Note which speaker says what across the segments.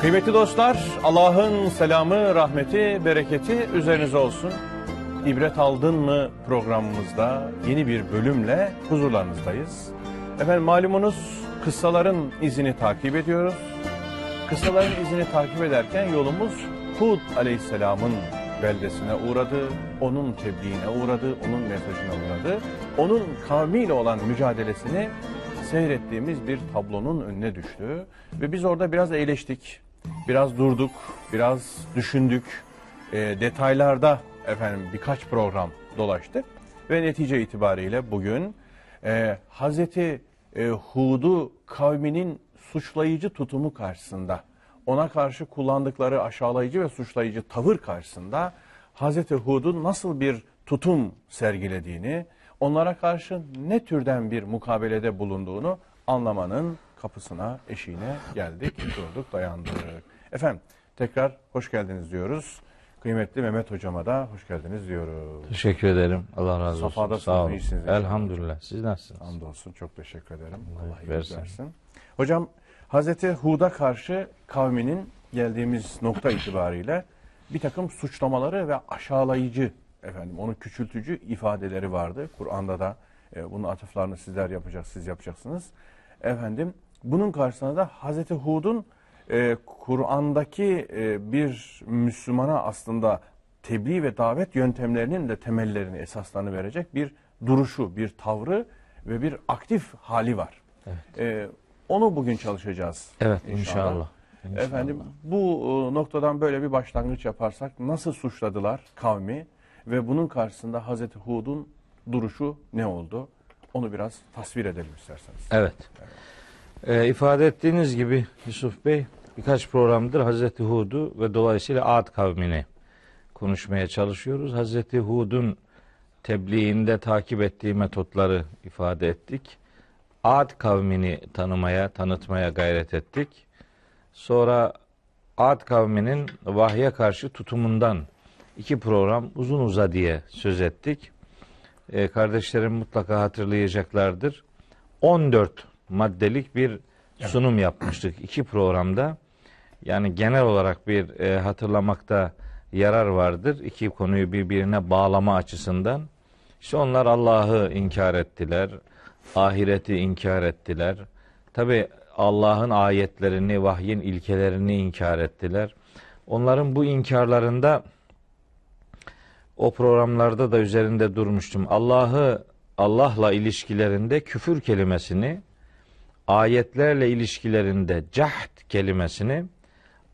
Speaker 1: Kıymetli dostlar, Allah'ın selamı, rahmeti, bereketi üzerinize olsun. İbret aldın mı programımızda yeni bir bölümle huzurlarınızdayız. Efendim malumunuz kıssaların izini takip ediyoruz. Kıssaların izini takip ederken yolumuz Hud aleyhisselamın beldesine uğradı, onun tebliğine uğradı, onun mesajına uğradı. Onun kavmiyle olan mücadelesini seyrettiğimiz bir tablonun önüne düştü. Ve biz orada biraz eğleştik, biraz durduk, biraz düşündük. E, detaylarda efendim birkaç program dolaştık. Ve netice itibariyle bugün e, Hazreti e, Hud'u kavminin suçlayıcı tutumu karşısında, ona karşı kullandıkları aşağılayıcı ve suçlayıcı tavır karşısında Hazreti Hud'un nasıl bir tutum sergilediğini, onlara karşı ne türden bir mukabelede bulunduğunu anlamanın kapısına, eşiğine geldik, durduk, dayandık. Efendim tekrar hoş geldiniz diyoruz. Kıymetli Mehmet Hocama da hoş geldiniz diyoruz.
Speaker 2: Teşekkür ederim. Allah razı olsun.
Speaker 1: Safadasınız,
Speaker 2: Sağ olun.
Speaker 1: iyisiniz.
Speaker 2: Elhamdülillah. Siz nasılsınız?
Speaker 1: Hamdolsun çok teşekkür ederim.
Speaker 2: Allah
Speaker 1: Allah
Speaker 2: versin.
Speaker 1: versin. Hocam Hazreti Hud'a karşı kavminin geldiğimiz nokta itibariyle bir takım suçlamaları ve aşağılayıcı efendim onu küçültücü ifadeleri vardı. Kur'an'da da e, bunun atıflarını sizler yapacak, siz yapacaksınız. Efendim bunun karşısında da Hazreti Hud'un e, Kur'an'daki e, bir Müslümana aslında tebliğ ve davet yöntemlerinin de temellerini, esaslarını verecek bir duruşu, bir tavrı ve bir aktif hali var. E, onu bugün çalışacağız.
Speaker 2: Evet inşallah. İnşallah.
Speaker 1: Efendim bu e, noktadan böyle bir başlangıç yaparsak nasıl suçladılar kavmi ve bunun karşısında Hazreti Hud'un duruşu ne oldu? Onu biraz tasvir edelim isterseniz.
Speaker 2: Evet. Ee, ifade ettiğiniz gibi Yusuf Bey birkaç programdır Hazreti Hud'u ve dolayısıyla Ad kavmini konuşmaya çalışıyoruz. Hazreti Hud'un tebliğinde takip ettiği metotları ifade ettik. Ad kavmini tanımaya, tanıtmaya gayret ettik. Sonra Ad kavminin vahye karşı tutumundan iki program uzun uza diye söz ettik. Ee, kardeşlerim mutlaka hatırlayacaklardır. 14 maddelik bir sunum yapmıştık iki programda. Yani genel olarak bir e, hatırlamakta yarar vardır. İki konuyu birbirine bağlama açısından. İşte onlar Allah'ı inkar ettiler. Ahireti inkar ettiler. Tabi Allah'ın ayetlerini, vahyin ilkelerini inkar ettiler. Onların bu inkarlarında o programlarda da üzerinde durmuştum. Allah'ı Allah'la ilişkilerinde küfür kelimesini, ayetlerle ilişkilerinde cahd kelimesini,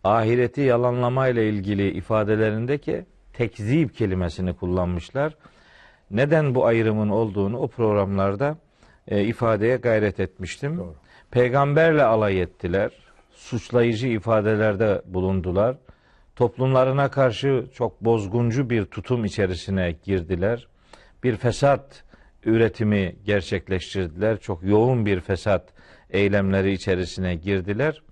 Speaker 2: ahireti yalanlamayla ilgili ifadelerindeki tekzip kelimesini kullanmışlar. Neden bu ayrımın olduğunu o programlarda e, ifadeye gayret etmiştim.
Speaker 1: Doğru.
Speaker 2: Peygamberle alay ettiler. Suçlayıcı ifadelerde bulundular. Toplumlarına karşı çok bozguncu bir tutum içerisine girdiler. Bir fesat üretimi gerçekleştirdiler. Çok yoğun bir fesat eylemleri içerisine girdiler.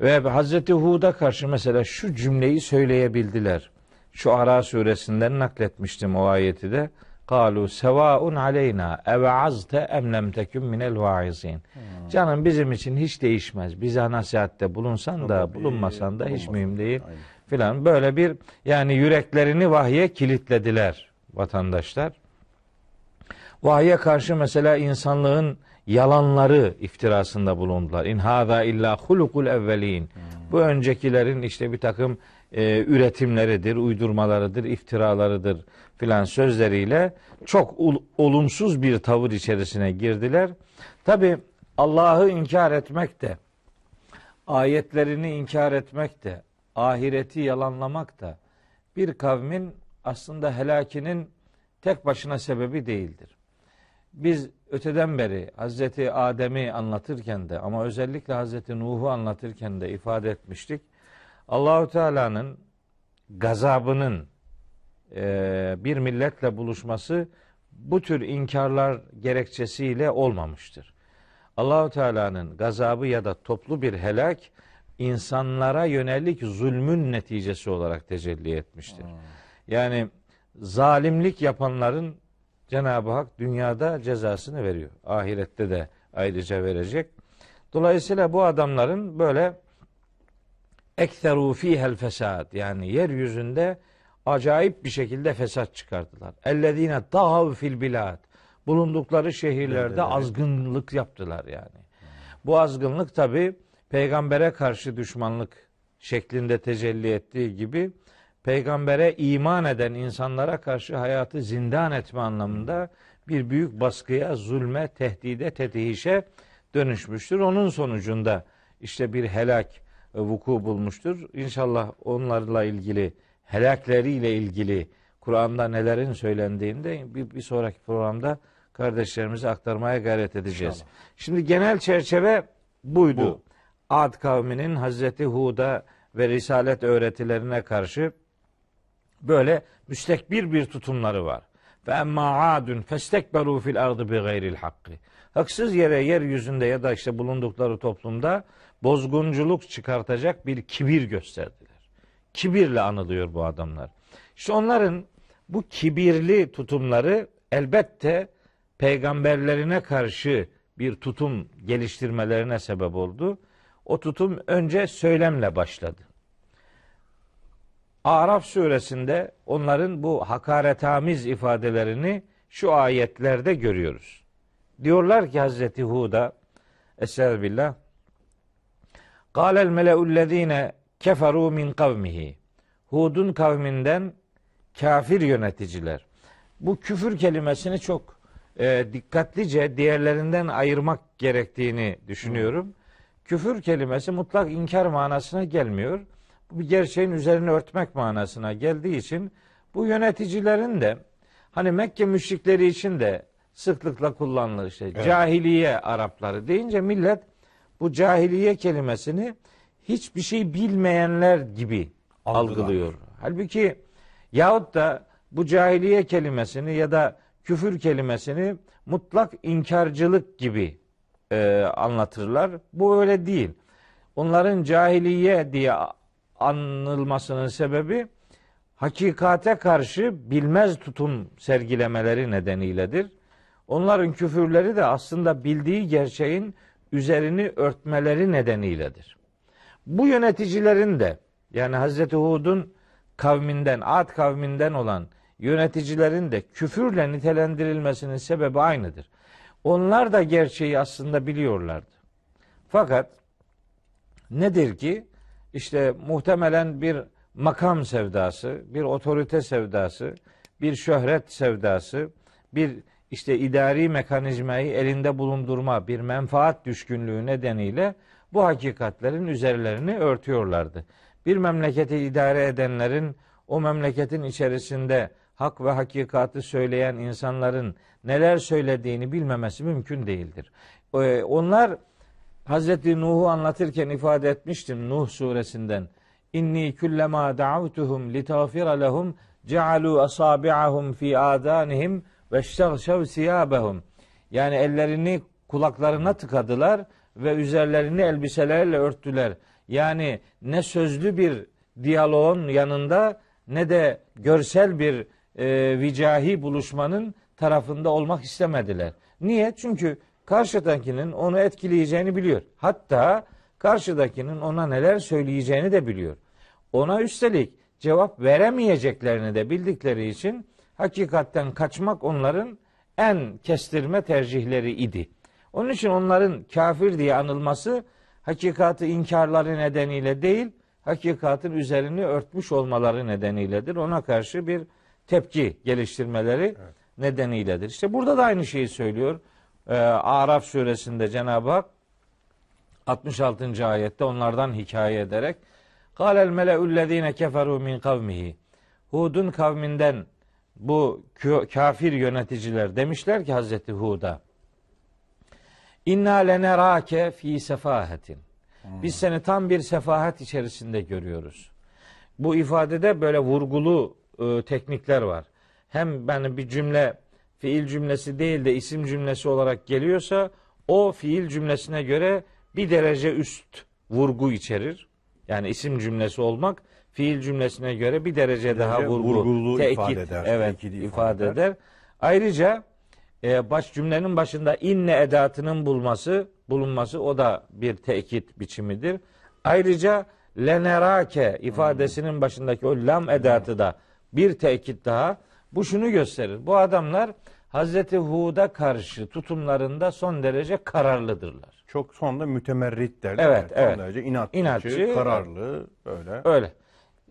Speaker 2: Ve Hazreti Hud'a karşı mesela şu cümleyi söyleyebildiler. Şu Ara suresinden nakletmiştim o ayeti de. Kalu sevaun aleyna eveazte em lem tekun minel vaizin. Canım bizim için hiç değişmez. Bize nasihatte bulunsan da bulunmasan da hiç mühim değil filan. Böyle bir yani yüreklerini vahye kilitlediler vatandaşlar. Vahye karşı mesela insanlığın yalanları iftirasında bulundular. İn hâzâ illâ hulukul evvelin. Bu öncekilerin işte bir takım e, üretimleridir, uydurmalarıdır, iftiralarıdır filan sözleriyle çok olumsuz bir tavır içerisine girdiler. Tabi Allah'ı inkar etmek de, ayetlerini inkar etmek de, ahireti yalanlamak da bir kavmin aslında helakinin tek başına sebebi değildir. Biz öteden beri Hazreti Adem'i anlatırken de ama özellikle Hazreti Nuh'u anlatırken de ifade etmiştik. Allahu Teala'nın gazabının e, bir milletle buluşması bu tür inkarlar gerekçesiyle olmamıştır. Allahu Teala'nın gazabı ya da toplu bir helak insanlara yönelik zulmün neticesi olarak tecelli etmiştir. Yani zalimlik yapanların Cenab-ı Hak dünyada cezasını veriyor. Ahirette de ayrıca verecek. Dolayısıyla bu adamların böyle ekseru fihel fesad yani yeryüzünde acayip bir şekilde fesat çıkardılar. Ellezine dağav fil bilad bulundukları şehirlerde azgınlık yaptılar yani. Bu azgınlık tabi peygambere karşı düşmanlık şeklinde tecelli ettiği gibi peygambere iman eden insanlara karşı hayatı zindan etme anlamında bir büyük baskıya, zulme, tehdide, tetihişe dönüşmüştür. Onun sonucunda işte bir helak e, vuku bulmuştur. İnşallah onlarla ilgili, helakleriyle ilgili Kur'an'da nelerin söylendiğinde bir, bir sonraki programda kardeşlerimize aktarmaya gayret edeceğiz.
Speaker 1: İnşallah.
Speaker 2: Şimdi genel çerçeve buydu.
Speaker 1: Bu.
Speaker 2: Ad kavminin Hazreti Hud'a ve Risalet öğretilerine karşı böyle müstekbir bir tutumları var. Ve emma adun festekberu fil ardı bi gayril hakkı. Haksız yere yeryüzünde ya da işte bulundukları toplumda bozgunculuk çıkartacak bir kibir gösterdiler. Kibirle anılıyor bu adamlar. İşte onların bu kibirli tutumları elbette peygamberlerine karşı bir tutum geliştirmelerine sebep oldu. O tutum önce söylemle başladı. Araf suresinde onların bu hakaretamiz ifadelerini şu ayetlerde görüyoruz. Diyorlar ki Hazreti Hud'a Estağfirullah Kâlel mele'ullezîne keferû min kavmihi Hud'un kavminden kafir yöneticiler. Bu küfür kelimesini çok e, dikkatlice diğerlerinden ayırmak gerektiğini düşünüyorum. Küfür kelimesi mutlak inkar manasına gelmiyor. Bu bir gerçeğin üzerine örtmek manasına geldiği için bu yöneticilerin de hani Mekke müşrikleri için de sıklıkla kullanılır işte cahiliye Arapları deyince millet bu cahiliye kelimesini hiçbir şey bilmeyenler gibi
Speaker 1: Algılar.
Speaker 2: algılıyor. Halbuki yahut da bu cahiliye kelimesini ya da küfür kelimesini mutlak inkarcılık gibi e, anlatırlar. Bu öyle değil. Onların cahiliye diye anılmasının sebebi hakikate karşı bilmez tutum sergilemeleri nedeniyledir. Onların küfürleri de aslında bildiği gerçeğin üzerini örtmeleri nedeniyledir. Bu yöneticilerin de yani Hazreti Hud'un kavminden, Ad kavminden olan yöneticilerin de küfürle nitelendirilmesinin sebebi aynıdır. Onlar da gerçeği aslında biliyorlardı. Fakat nedir ki işte muhtemelen bir makam sevdası, bir otorite sevdası, bir şöhret sevdası, bir işte idari mekanizmayı elinde bulundurma, bir menfaat düşkünlüğü nedeniyle bu hakikatlerin üzerlerini örtüyorlardı. Bir memleketi idare edenlerin o memleketin içerisinde hak ve hakikatı söyleyen insanların neler söylediğini bilmemesi mümkün değildir. Ee, Onlar Hazreti Nuh'u anlatırken ifade etmiştim Nuh suresinden. İnni kullema da'avtuhum litagfira lehum cealu asabi'ahum fi adanihim ve ştagşav siyabehum. Yani ellerini kulaklarına tıkadılar ve üzerlerini elbiselerle örttüler. Yani ne sözlü bir diyaloğun yanında ne de görsel bir e, vicahi buluşmanın tarafında olmak istemediler. Niye? Çünkü karşıdakinin onu etkileyeceğini biliyor. Hatta karşıdakinin ona neler söyleyeceğini de biliyor. Ona üstelik cevap veremeyeceklerini de bildikleri için hakikatten kaçmak onların en kestirme tercihleri idi. Onun için onların kafir diye anılması hakikatı inkarları nedeniyle değil, hakikatin üzerini örtmüş olmaları nedeniyledir. Ona karşı bir tepki geliştirmeleri nedeniyledir. İşte burada da aynı şeyi söylüyor. Ee, Araf suresinde Cenab-ı Hak 66. ayette onlardan hikaye ederek Kâlel mele'ullezîne keferû min kavmihi Hud'un kavminden bu kafir yöneticiler demişler ki Hazreti Hud'a İnna lenerâke fî sefahetin Biz seni tam bir sefahet içerisinde görüyoruz. Bu ifadede böyle vurgulu e, teknikler var. Hem ben bir cümle fiil cümlesi değil de isim cümlesi olarak geliyorsa o fiil cümlesine göre bir derece üst vurgu içerir. Yani isim cümlesi olmak fiil cümlesine göre bir derece daha
Speaker 1: derece
Speaker 2: vurgu,
Speaker 1: vurgulu
Speaker 2: tekit,
Speaker 1: ifade eder,
Speaker 2: Evet, ifade,
Speaker 1: ifade eder.
Speaker 2: eder. Ayrıca e, baş cümlenin başında inne edatının bulması bulunması o da bir tekit biçimidir. Ayrıca lenerake ifadesinin başındaki o lam edatı da bir tekit daha bu şunu gösterir. Bu adamlar Hazreti Hud'a karşı tutumlarında son derece kararlıdırlar.
Speaker 1: Çok sonunda mütemerrit derler.
Speaker 2: Evet,
Speaker 1: Son
Speaker 2: evet.
Speaker 1: derece inatçı,
Speaker 2: İnatçı,
Speaker 1: kararlı böyle.
Speaker 2: Öyle.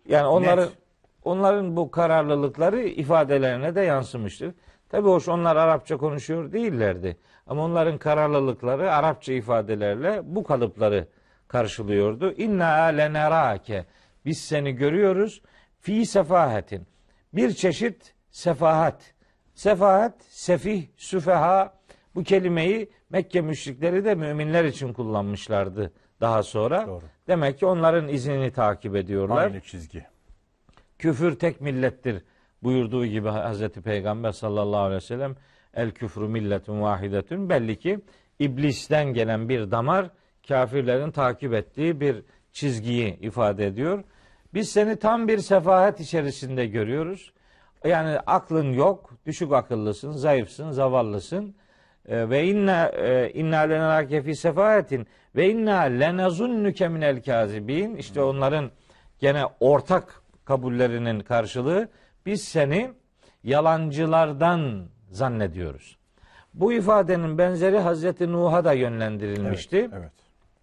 Speaker 2: Yani onların
Speaker 1: Net.
Speaker 2: onların bu kararlılıkları ifadelerine de yansımıştır. Tabii hoş onlar Arapça konuşuyor değillerdi. Ama onların kararlılıkları Arapça ifadelerle bu kalıpları karşılıyordu. İnna lenerake. Biz seni görüyoruz. Fi sefahetin. Bir çeşit sefahat. Sefahat, sefih, süfeha bu kelimeyi Mekke müşrikleri de müminler için kullanmışlardı daha sonra.
Speaker 1: Doğru.
Speaker 2: Demek ki onların izini takip ediyorlar.
Speaker 1: Aynı çizgi.
Speaker 2: Küfür tek millettir buyurduğu gibi Hazreti Peygamber sallallahu aleyhi ve sellem el küfrü milletun vahidetun belli ki iblisten gelen bir damar kafirlerin takip ettiği bir çizgiyi ifade ediyor. Biz seni tam bir sefahet içerisinde görüyoruz. Yani aklın yok, düşük akıllısın, zayıfsın, zavallısın. E, ve inna e, inna lenarake fi sefahetin ve inna lenazunnuke minel kazibin. İşte onların gene ortak kabullerinin karşılığı biz seni yalancılardan zannediyoruz. Bu ifadenin benzeri Hazreti Nuh'a da yönlendirilmişti.
Speaker 1: Evet, evet.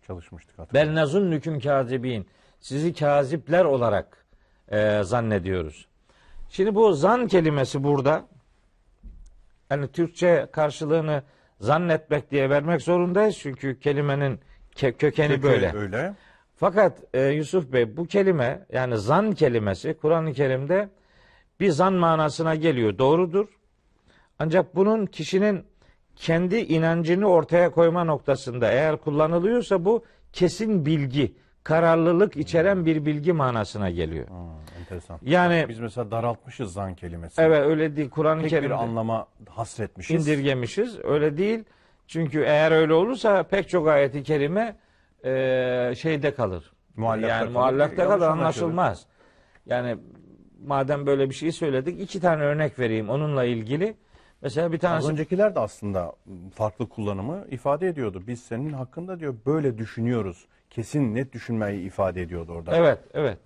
Speaker 1: Çalışmıştık hatırlıyorum.
Speaker 2: Bel nazunnüküm kazibin. Sizi kazipler olarak e, zannediyoruz. Şimdi bu zan kelimesi burada yani Türkçe karşılığını zannetmek diye vermek zorundayız. Çünkü kelimenin ke- kökeni
Speaker 1: Kökü
Speaker 2: böyle.
Speaker 1: Öyle.
Speaker 2: Fakat e, Yusuf Bey bu kelime yani zan kelimesi Kur'an-ı Kerim'de bir zan manasına geliyor. Doğrudur. Ancak bunun kişinin kendi inancını ortaya koyma noktasında eğer kullanılıyorsa bu kesin bilgi, kararlılık içeren bir bilgi manasına geliyor.
Speaker 1: Ha, enteresan.
Speaker 2: Yani
Speaker 1: Biz mesela daraltmışız zan kelimesi.
Speaker 2: evet öyle değil Kur'an-ı
Speaker 1: Tek bir
Speaker 2: Kerim'de
Speaker 1: anlama hasretmişiz.
Speaker 2: indirgemişiz. Öyle değil. Çünkü eğer öyle olursa pek çok ayeti kerime e, şeyde kalır.
Speaker 1: Muallakta
Speaker 2: yani
Speaker 1: kalır,
Speaker 2: muallakta kalır anlaşılmaz. Yani madem böyle bir şey söyledik iki tane örnek vereyim onunla ilgili. Mesela bir
Speaker 1: Az
Speaker 2: tanesi
Speaker 1: öncekiler de aslında farklı kullanımı ifade ediyordu. Biz senin hakkında diyor böyle düşünüyoruz. Kesin net düşünmeyi ifade ediyordu orada.
Speaker 2: evet evet.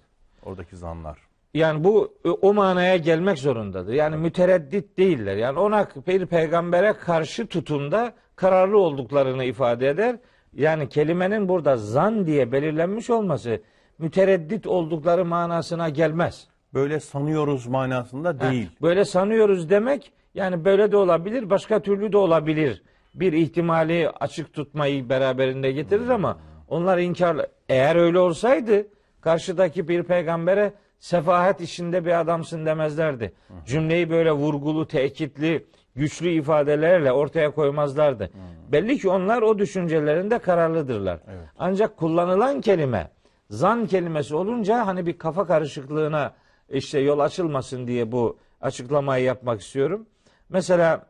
Speaker 1: Oradaki zanlar.
Speaker 2: Yani bu o manaya gelmek zorundadır. Yani mütereddit değiller. Yani ona bir peygambere karşı tutumda kararlı olduklarını ifade eder. Yani kelimenin burada zan diye belirlenmiş olması mütereddit oldukları manasına gelmez.
Speaker 1: Böyle sanıyoruz manasında değil.
Speaker 2: Ha, Böyle sanıyoruz demek yani böyle de olabilir, başka türlü de olabilir. Bir ihtimali açık tutmayı beraberinde getirir ama onlar inkar eğer öyle olsaydı karşıdaki bir peygambere sefahet içinde bir adamsın demezlerdi. Cümleyi böyle vurgulu, tekitli, güçlü ifadelerle ortaya koymazlardı. Belli ki onlar o düşüncelerinde kararlıdırlar.
Speaker 1: Evet.
Speaker 2: Ancak kullanılan kelime zan kelimesi olunca hani bir kafa karışıklığına işte yol açılmasın diye bu açıklamayı yapmak istiyorum. Mesela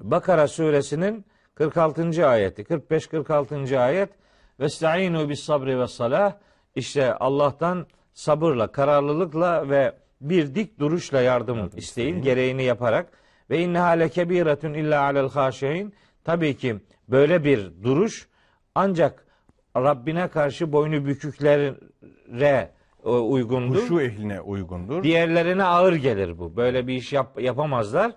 Speaker 2: Bakara suresinin 46. ayeti 45-46. ayet Vestainu bis sabri ve salah işte Allah'tan sabırla, kararlılıkla ve bir dik duruşla yardım isteyin, gereğini yaparak ve inne hale kebiretun illa alel haşein tabii ki böyle bir duruş ancak Rabbine karşı boynu büküklere e, uygundur.
Speaker 1: Huşu ehline uygundur.
Speaker 2: Diğerlerine ağır gelir bu. Böyle bir iş yap, yapamazlar.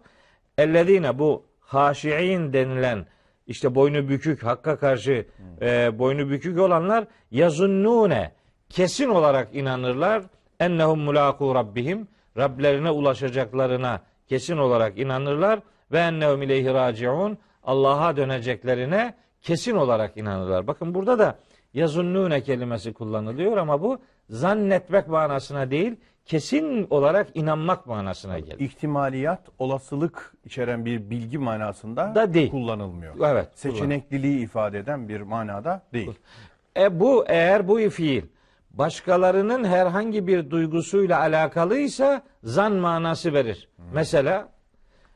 Speaker 2: Ellezine bu haşiin denilen işte boynu bükük, hakka karşı e, boynu bükük olanlar yazunnune kesin olarak inanırlar. Ennehum mulaku rabbihim Rablerine ulaşacaklarına kesin olarak inanırlar ve ennehum ileyhi raciun Allah'a döneceklerine kesin olarak inanırlar. Bakın burada da yazunnune kelimesi kullanılıyor ama bu zannetmek manasına değil, kesin olarak inanmak manasına gelir.
Speaker 1: İhtimaliyat, olasılık içeren bir bilgi manasında
Speaker 2: Da değil.
Speaker 1: kullanılmıyor.
Speaker 2: Evet.
Speaker 1: Seçenekliliği ifade eden bir manada değil.
Speaker 2: E bu eğer bu fiil başkalarının herhangi bir duygusuyla alakalıysa zan manası verir. Mesela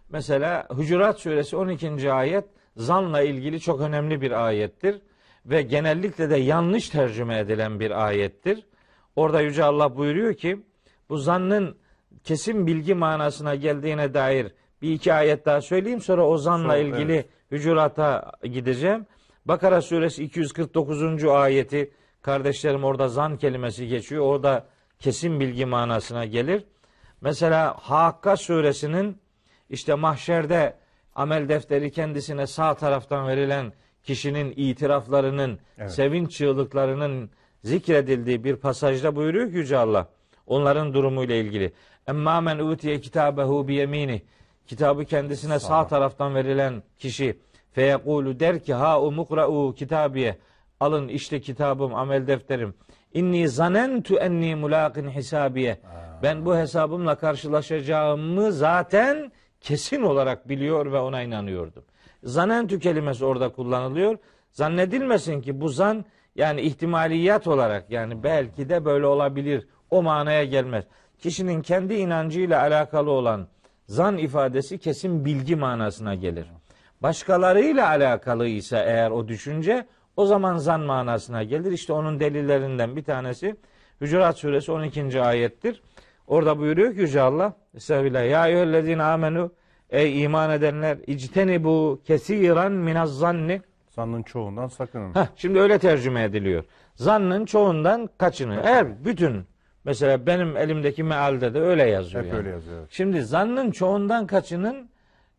Speaker 2: mesela Hucurat suresi 12. ayet zanla ilgili çok önemli bir ayettir ve genellikle de yanlış tercüme edilen bir ayettir. Orada Yüce Allah buyuruyor ki bu zannın kesin bilgi manasına geldiğine dair bir iki ayet daha söyleyeyim sonra o zanla
Speaker 1: Sonra,
Speaker 2: ilgili
Speaker 1: evet.
Speaker 2: Hücurat'a gideceğim. Bakara suresi 249. ayeti kardeşlerim orada zan kelimesi geçiyor. Orada kesin bilgi manasına gelir. Mesela Hakka suresinin işte mahşerde amel defteri kendisine sağ taraftan verilen kişinin itiraflarının,
Speaker 1: Evet.
Speaker 2: sevinç çığlıklarının zikredildiği bir pasajda buyuruyor Yüce Allah. Onların durumuyla ilgili. Emma men utiye kitabehu bi yemini. Kitabı kendisine sağ, taraftan verilen kişi feyekulu der ki ha umukra'u kitabiye. Alın işte kitabım, amel defterim. İnni zanentu enni mulaqin hisabiye. Ben bu hesabımla karşılaşacağımı zaten kesin olarak biliyor ve ona inanıyordum. Zanentü kelimesi orada kullanılıyor. Zannedilmesin ki bu zan yani ihtimaliyat olarak yani belki de böyle olabilir o manaya gelmez. Kişinin kendi inancıyla alakalı olan zan ifadesi kesin bilgi manasına gelir. Başkalarıyla alakalı ise eğer o düşünce o zaman zan manasına gelir. İşte onun delillerinden bir tanesi Hucurat suresi 12. ayettir. Orada buyuruyor ki Yüce Allah Estağfirullah. Ya eyyühellezine amenu Ey iman edenler içteni bu kesiran minaz zanni.
Speaker 1: Zannın çoğundan sakının.
Speaker 2: Heh, şimdi öyle tercüme ediliyor. Zannın çoğundan kaçının. Eğer bütün mesela benim elimdeki mealde de öyle yazıyor.
Speaker 1: Hep
Speaker 2: yani.
Speaker 1: öyle yazıyor. evet.
Speaker 2: Şimdi zannın çoğundan kaçının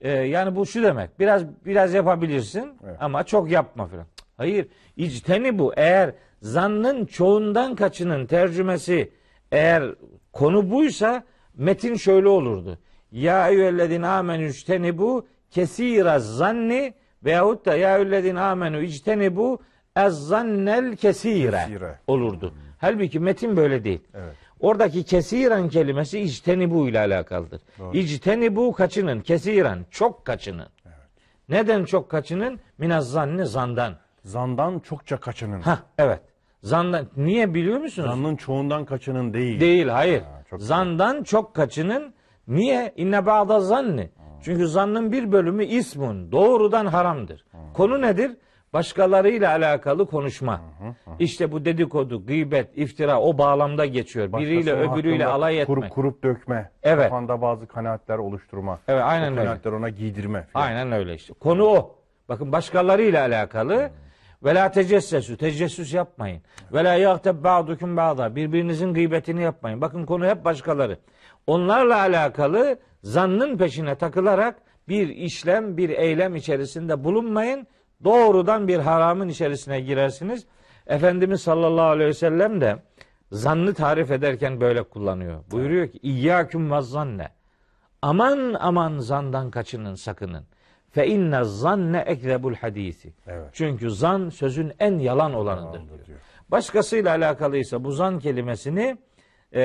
Speaker 2: e, yani bu şu demek. Biraz biraz yapabilirsin
Speaker 1: Evet.
Speaker 2: ama çok yapma falan. Hayır. İcteni bu. Eğer zannın çoğundan kaçının tercümesi eğer konu buysa metin şöyle olurdu. Ya eyyühellezine amenü bu kesira zanni veyahut da ya eyyühellezine amenü bu ez zannel kesire olurdu. Halbuki metin böyle değil.
Speaker 1: Evet.
Speaker 2: Oradaki kesiren kelimesi içtenibu ile alakalıdır.
Speaker 1: Doğru.
Speaker 2: İctenibu kaçının, kesiren çok kaçının. Neden çok kaçının? Minaz zanni zandan.
Speaker 1: Zandan çokça kaçının.
Speaker 2: Ha evet. Zandan niye biliyor musunuz?
Speaker 1: Zannın çoğundan kaçının değil.
Speaker 2: Değil, hayır.
Speaker 1: Ha, çok
Speaker 2: Zandan çok kaçının. Niye? İnne ba'da zanni. Çünkü zannın bir bölümü ismun, doğrudan haramdır. Konu nedir? Başkalarıyla alakalı konuşma. İşte bu dedikodu, gıybet, iftira o bağlamda geçiyor. Biriyle
Speaker 1: Başkasının
Speaker 2: öbürüyle
Speaker 1: hakkında
Speaker 2: alay etmek.
Speaker 1: Kurup kurup dökme.
Speaker 2: Evet.
Speaker 1: Kafanda bazı kanaatler oluşturma.
Speaker 2: Evet,
Speaker 1: O
Speaker 2: aynen öyle.
Speaker 1: kanaatler ona giydirme. filan.
Speaker 2: Aynen öyle işte. Konu o. Bakın başkalarıyla alakalı. Ve la tecessesu. Tecessüs yapmayın. Ve la yagteb ba'dukum ba'da. Birbirinizin gıybetini yapmayın. Bakın konu hep başkaları. Onlarla alakalı zannın peşine takılarak bir işlem, bir eylem içerisinde bulunmayın. Doğrudan bir haramın içerisine girersiniz. Efendimiz sallallahu aleyhi ve sellem de zannı tarif ederken böyle kullanıyor. Buyuruyor ki İyyâküm ve zanne. Aman aman zandan kaçının sakının. Fe inne zanne ekzebul hadisi.
Speaker 1: Evet.
Speaker 2: Çünkü zan sözün en yalan olanıdır
Speaker 1: Yalandır
Speaker 2: diyor.
Speaker 1: diyor.
Speaker 2: Başkasıyla alakalıysa bu zan kelimesini e,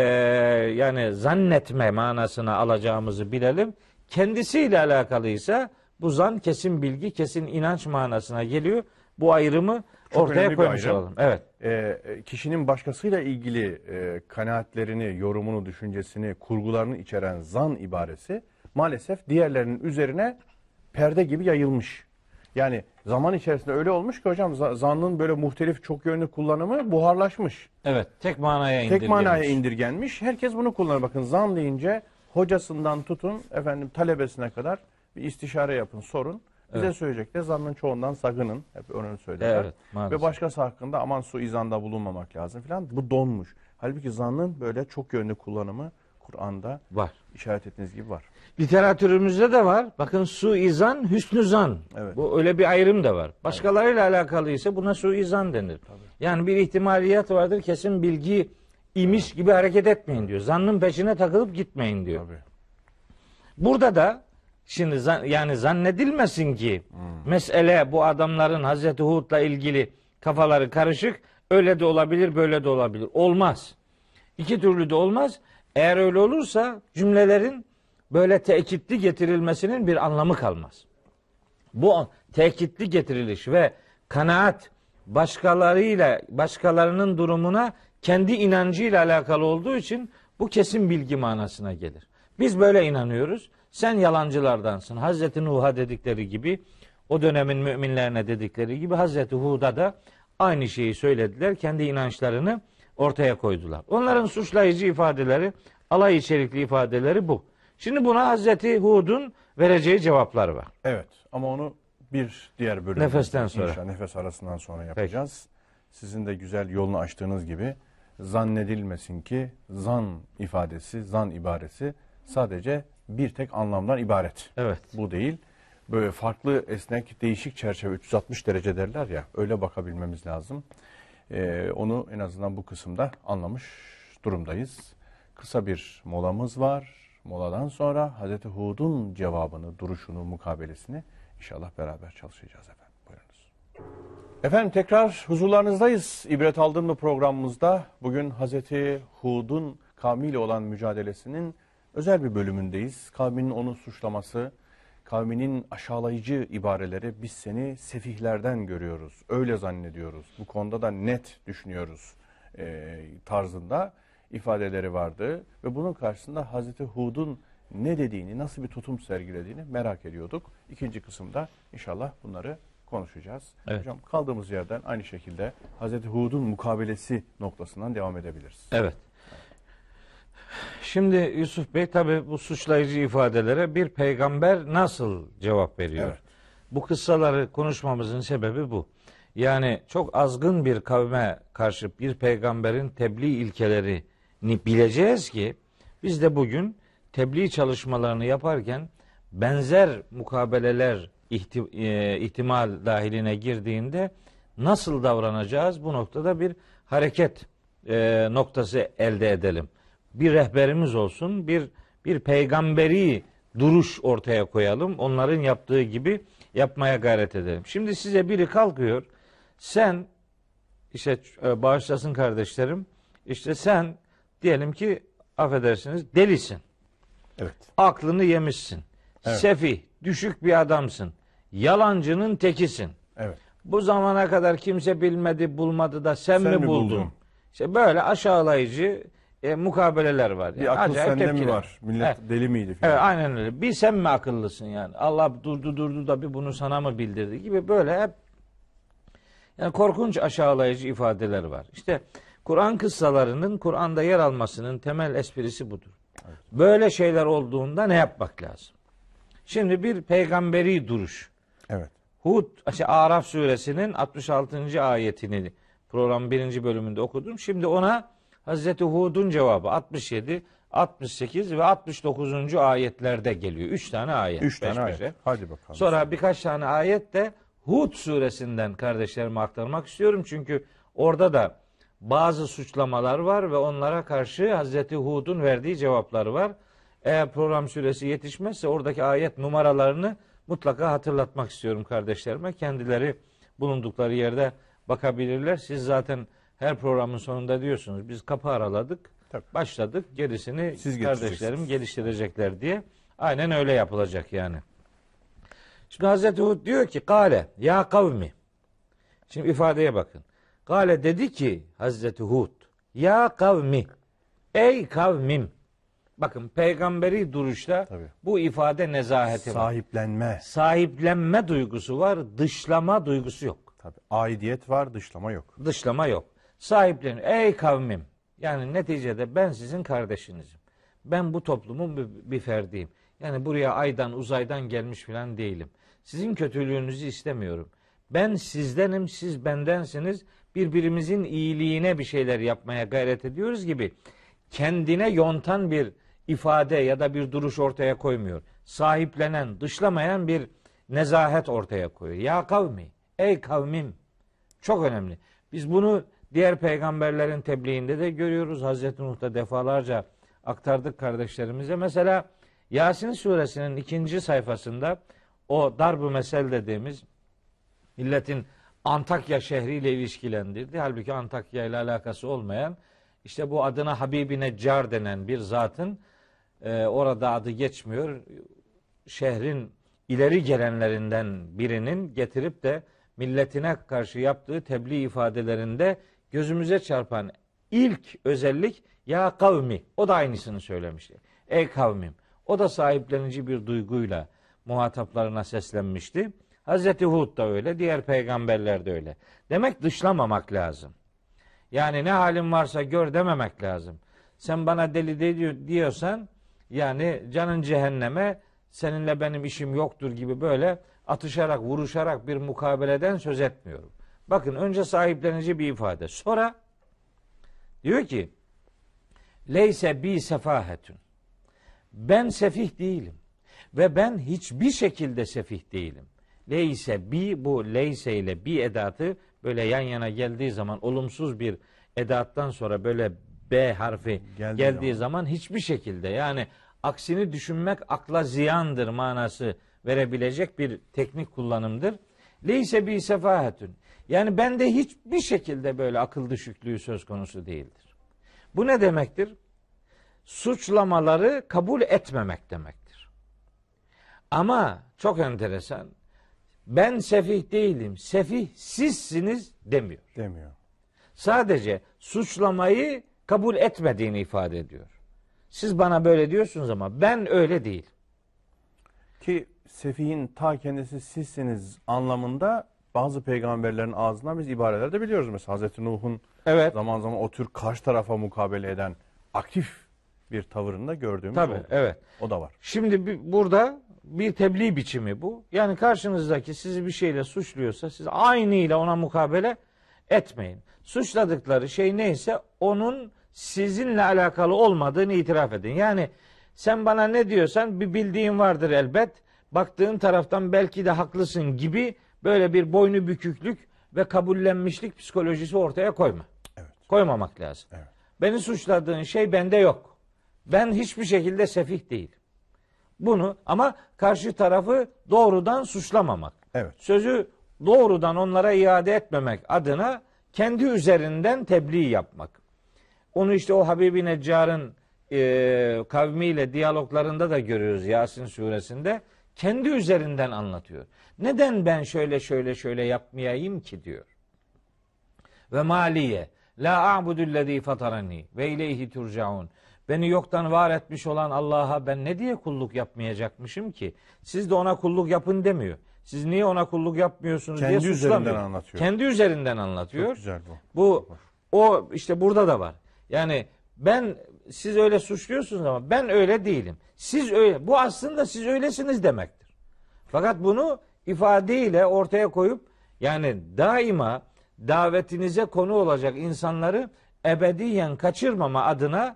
Speaker 2: yani zannetme manasına alacağımızı bilelim. Kendisiyle alakalıysa bu zan kesin bilgi, kesin inanç manasına geliyor. Bu ayrımı
Speaker 1: Çok
Speaker 2: ortaya koymuş
Speaker 1: ayrım.
Speaker 2: olalım. Evet.
Speaker 1: Ee, kişinin başkasıyla ilgili e, kanaatlerini, yorumunu, düşüncesini, kurgularını içeren zan ibaresi maalesef diğerlerinin üzerine perde gibi yayılmış. Yani zaman içerisinde öyle olmuş ki hocam za- zannın böyle muhtelif çok yönlü kullanımı buharlaşmış.
Speaker 2: Evet. Tek manaya indirgenmiş.
Speaker 1: Tek manaya indirgenmiş. Herkes bunu kullanır. Bakın zan deyince hocasından tutun efendim talebesine kadar bir istişare yapın, sorun. Bize söyleyecek de zannın çoğundan sakının. Hep onu söylerler.
Speaker 2: Evet, maalesef.
Speaker 1: Ve başkası hakkında aman su izanda bulunmamak lazım falan. Bu donmuş. Halbuki zannın böyle çok yönlü kullanımı Kur'an'da
Speaker 2: Var.
Speaker 1: işaret ettiğiniz gibi var.
Speaker 2: Literatürümüzde de var. Bakın suizan, hüsnü zan.
Speaker 1: Evet.
Speaker 2: Bu öyle bir ayrım da var. Başkalarıyla alakalı ise buna suizan denir. Yani bir ihtimaliyat vardır. Kesin bilgi imiş gibi hareket etmeyin diyor. Zannın peşine takılıp gitmeyin diyor.
Speaker 1: Tabii.
Speaker 2: Burada da şimdi zan- yani zannedilmesin ki mesele bu adamların Hazreti Hud'la ilgili kafaları karışık. Öyle de olabilir, böyle de olabilir. Olmaz. İki türlü de olmaz. Eğer öyle olursa cümlelerin böyle tekitli getirilmesinin bir anlamı kalmaz. Bu tekitli getiriliş ve kanaat başkalarıyla başkalarının durumuna kendi inancıyla alakalı olduğu için bu kesin bilgi manasına gelir. Biz böyle inanıyoruz. Sen yalancılardansın. Hazreti Nuh'a dedikleri gibi o dönemin müminlerine dedikleri gibi Hazreti Hud'a da aynı şeyi söylediler. Kendi inançlarını ortaya koydular. Onların suçlayıcı ifadeleri, alay içerikli ifadeleri bu. Şimdi buna Hazreti Hud'un vereceği cevaplar var.
Speaker 1: Evet ama onu bir diğer bölümde
Speaker 2: Nefesten sonra.
Speaker 1: inşallah nefes arasından sonra yapacağız. sizin de güzel yolunu açtığınız gibi zannedilmesin ki zan ifadesi, zan ibaresi sadece bir tek anlamdan ibaret.
Speaker 2: Evet.
Speaker 1: Bu değil. Böyle farklı esnek değişik çerçeve 360 derece derler ya öyle bakabilmemiz lazım. Ee, onu en azından bu kısımda anlamış durumdayız. Kısa bir molamız var. Moladan sonra Hazreti Hud'un cevabını, duruşunu, mukabelesini inşallah beraber çalışacağız efendim. Buyurunuz. Efendim tekrar huzurlarınızdayız. İbret aldın mı programımızda bugün Hazreti Hud'un kavmiyle olan mücadelesinin özel bir bölümündeyiz. Kavminin onu suçlaması, kavminin aşağılayıcı ibareleri biz seni sefihlerden görüyoruz. Öyle zannediyoruz. Bu konuda da net düşünüyoruz e, tarzında ifadeleri vardı. Ve bunun karşısında Hazreti Hud'un ne dediğini, nasıl bir tutum sergilediğini merak ediyorduk. İkinci kısımda inşallah bunları konuşacağız.
Speaker 2: Evet.
Speaker 1: Hocam kaldığımız yerden aynı şekilde Hazreti Hud'un mukabelesi noktasından devam edebiliriz.
Speaker 2: Evet. Şimdi Yusuf Bey tabi bu suçlayıcı ifadelere bir peygamber nasıl cevap veriyor?
Speaker 1: Evet.
Speaker 2: Bu kıssaları konuşmamızın sebebi bu. Yani çok azgın bir kavme karşı bir peygamberin tebliğ ilkelerini bileceğiz ki biz de bugün tebliğ çalışmalarını yaparken benzer mukabeleler e, ihtimal dahiline girdiğinde nasıl davranacağız? Bu noktada bir hareket e, noktası elde edelim. Bir rehberimiz olsun, bir bir peygamberi duruş ortaya koyalım. Onların yaptığı gibi yapmaya gayret edelim. Şimdi size biri kalkıyor. Sen işte e, bağışlasın kardeşlerim. işte sen diyelim ki affedersiniz delisin.
Speaker 1: Evet.
Speaker 2: Aklını yemişsin.
Speaker 1: Evet.
Speaker 2: Sefih, düşük bir adamsın. Yalancının tekisin.
Speaker 1: Evet.
Speaker 2: Bu zamana kadar kimse bilmedi, bulmadı da sen,
Speaker 1: Sen
Speaker 2: mi
Speaker 1: mi
Speaker 2: buldun?
Speaker 1: buldun?
Speaker 2: İşte böyle aşağılayıcı e, mukabeleler var.
Speaker 1: Bir
Speaker 2: Yani
Speaker 1: akıl
Speaker 2: acayip
Speaker 1: sende mi
Speaker 2: tepkiler.
Speaker 1: var? Millet
Speaker 2: Evet.
Speaker 1: deli miydi filan?
Speaker 2: Evet aynen öyle. Bir sen mi akıllısın yani? Allah durdu durdu da bir bunu sana mı bildirdi gibi böyle hep yani korkunç aşağılayıcı ifadeler var. İşte Kur'an kıssalarının Kur'an'da yer almasının temel esprisi budur. Böyle şeyler olduğunda ne yapmak lazım? Şimdi bir peygamberi duruş.
Speaker 1: Evet.
Speaker 2: Hud, işte Araf suresinin 66. ayetini program birinci bölümünde okudum. Şimdi ona Hazreti Hud'un cevabı 67, 68 ve 69. ayetlerde geliyor. Üç tane ayet.
Speaker 1: Üç tane ayet. Hadi bakalım.
Speaker 2: Sonra birkaç tane ayet de Hud suresinden kardeşlerime aktarmak istiyorum. Çünkü orada da bazı suçlamalar var ve onlara karşı Hazreti Hud'un verdiği cevaplar var. Eğer program süresi yetişmezse oradaki ayet numaralarını mutlaka hatırlatmak istiyorum kardeşlerime. Kendileri bulundukları yerde bakabilirler. Siz zaten her programın sonunda diyorsunuz biz kapı araladık,
Speaker 1: Tabii.
Speaker 2: başladık. Gerisini
Speaker 1: Siz
Speaker 2: kardeşlerim geliştirecekler diye. Aynen öyle yapılacak yani. Şimdi Hazreti Hud diyor ki Kale ya kavmi. Şimdi ifadeye bakın. Kale dedi ki Hazreti Hud ya kavmi. Ey kavmim. Bakın peygamberi duruşta
Speaker 1: Tabii.
Speaker 2: bu ifade nezaheti var.
Speaker 1: Sahiplenme.
Speaker 2: Sahiplenme duygusu var, dışlama duygusu yok.
Speaker 1: Tabii. Aidiyet var, dışlama yok.
Speaker 2: Dışlama yok. Sahiplen. Ey kavmim. Yani neticede ben sizin kardeşinizim. Ben bu toplumun bir, bir ferdiyim. Yani buraya aydan uzaydan gelmiş falan değilim. Sizin kötülüğünüzü istemiyorum. Ben sizdenim, siz bendensiniz. Birbirimizin iyiliğine bir şeyler yapmaya gayret ediyoruz gibi kendine yontan bir ifade ya da bir duruş ortaya koymuyor. Sahiplenen, dışlamayan bir nezahet ortaya koyuyor. Ya kavmi, ey kavmim. Çok önemli. Biz bunu diğer peygamberlerin tebliğinde de görüyoruz. Hazreti Nuh'ta defalarca aktardık kardeşlerimize. Mesela Yasin suresinin ikinci sayfasında o darb-ı mesel dediğimiz milletin Antakya şehriyle ilişkilendirdi. Halbuki Antakya ile alakası olmayan işte bu adına Habibi Neccar denen bir zatın e, orada adı geçmiyor. Şehrin ileri gelenlerinden birinin getirip de milletine karşı yaptığı tebliğ ifadelerinde gözümüze çarpan ilk özellik ya kavmi. O da aynısını söylemişti. Ey kavmim. O da sahiplenici bir duyguyla muhataplarına seslenmişti. Hazreti Hud da öyle, diğer peygamberler de öyle. Demek dışlamamak lazım. Yani ne halin varsa gör dememek lazım. Sen bana deli de- diyorsan yani canın cehenneme seninle benim işim yoktur gibi böyle atışarak, vuruşarak bir mukabeleden söz etmiyorum. Bakın önce sahiplenici bir ifade. Sonra diyor ki Leyse bi sefahetün. Ben sefih değilim. Ve ben hiçbir şekilde sefih değilim. Leyse bi bu leyse ile bi edatı böyle yan yana geldiği zaman olumsuz bir edattan sonra böyle B harfi
Speaker 1: Geldiği
Speaker 2: geldiği zaman hiçbir şekilde yani aksini düşünmek akla ziyandır manası verebilecek bir teknik kullanımdır. Leyse bi sefahetün. Yani bende hiçbir şekilde böyle akıl düşüklüğü söz konusu değildir. Bu ne demektir? Suçlamaları kabul etmemek demektir. Ama çok enteresan. Ben sefih değilim. Sefih sizsiniz demiyor.
Speaker 1: Demiyor.
Speaker 2: Sadece suçlamayı kabul etmediğini ifade ediyor. Siz bana böyle diyorsunuz ama ben öyle değil.
Speaker 1: Ki sefihin ta kendisi sizsiniz anlamında bazı peygamberlerin ağzından biz ibareler de biliyoruz. Mesela Hazreti Nuh'un
Speaker 2: Evet.
Speaker 1: zaman zaman o tür karşı tarafa mukabele eden aktif bir tavırında gördüğümüz
Speaker 2: Tabii,
Speaker 1: oldu.
Speaker 2: evet.
Speaker 1: O da var.
Speaker 2: Şimdi bir- burada bir tebliğ biçimi bu. Yani karşınızdaki sizi bir şeyle suçluyorsa siz aynıyla ona mukabele etmeyin. Suçladıkları şey neyse onun sizinle alakalı olmadığını itiraf edin. Yani sen bana ne diyorsan bir bildiğin vardır elbet. Baktığın taraftan belki de haklısın gibi böyle bir boynu büküklük ve kabullenmişlik psikolojisi ortaya koyma.
Speaker 1: Evet.
Speaker 2: Koymamak lazım.
Speaker 1: Evet.
Speaker 2: Beni suçladığın şey bende yok. Ben hiçbir şekilde sefih değilim. Bunu ama karşı tarafı doğrudan suçlamamak.
Speaker 1: Evet.
Speaker 2: Sözü doğrudan onlara iade etmemek adına kendi üzerinden tebliğ yapmak. Onu işte o Habibi Neccar'ın e, kavmiyle diyaloglarında da görüyoruz Yasin suresinde. Kendi üzerinden anlatıyor. Neden ben şöyle şöyle şöyle yapmayayım ki diyor. Ve maliye la a'budullezî fatarani ve ileyhi turcaun. Beni yoktan var etmiş olan Allah'a ben ne diye kulluk yapmayacakmışım ki? Siz de ona kulluk yapın demiyor. Siz niye ona kulluk yapmıyorsunuz
Speaker 1: Kendi
Speaker 2: diye
Speaker 1: üzerinden
Speaker 2: suçlamıyor.
Speaker 1: anlatıyor.
Speaker 2: Kendi üzerinden anlatıyor.
Speaker 1: Çok güzel bu.
Speaker 2: Bu o işte burada da var. Yani ben siz öyle suçluyorsunuz ama ben öyle değilim. Siz öyle. Bu aslında siz öylesiniz demektir. Fakat bunu ifadeyle ortaya koyup yani daima davetinize konu olacak insanları ebediyen kaçırmama adına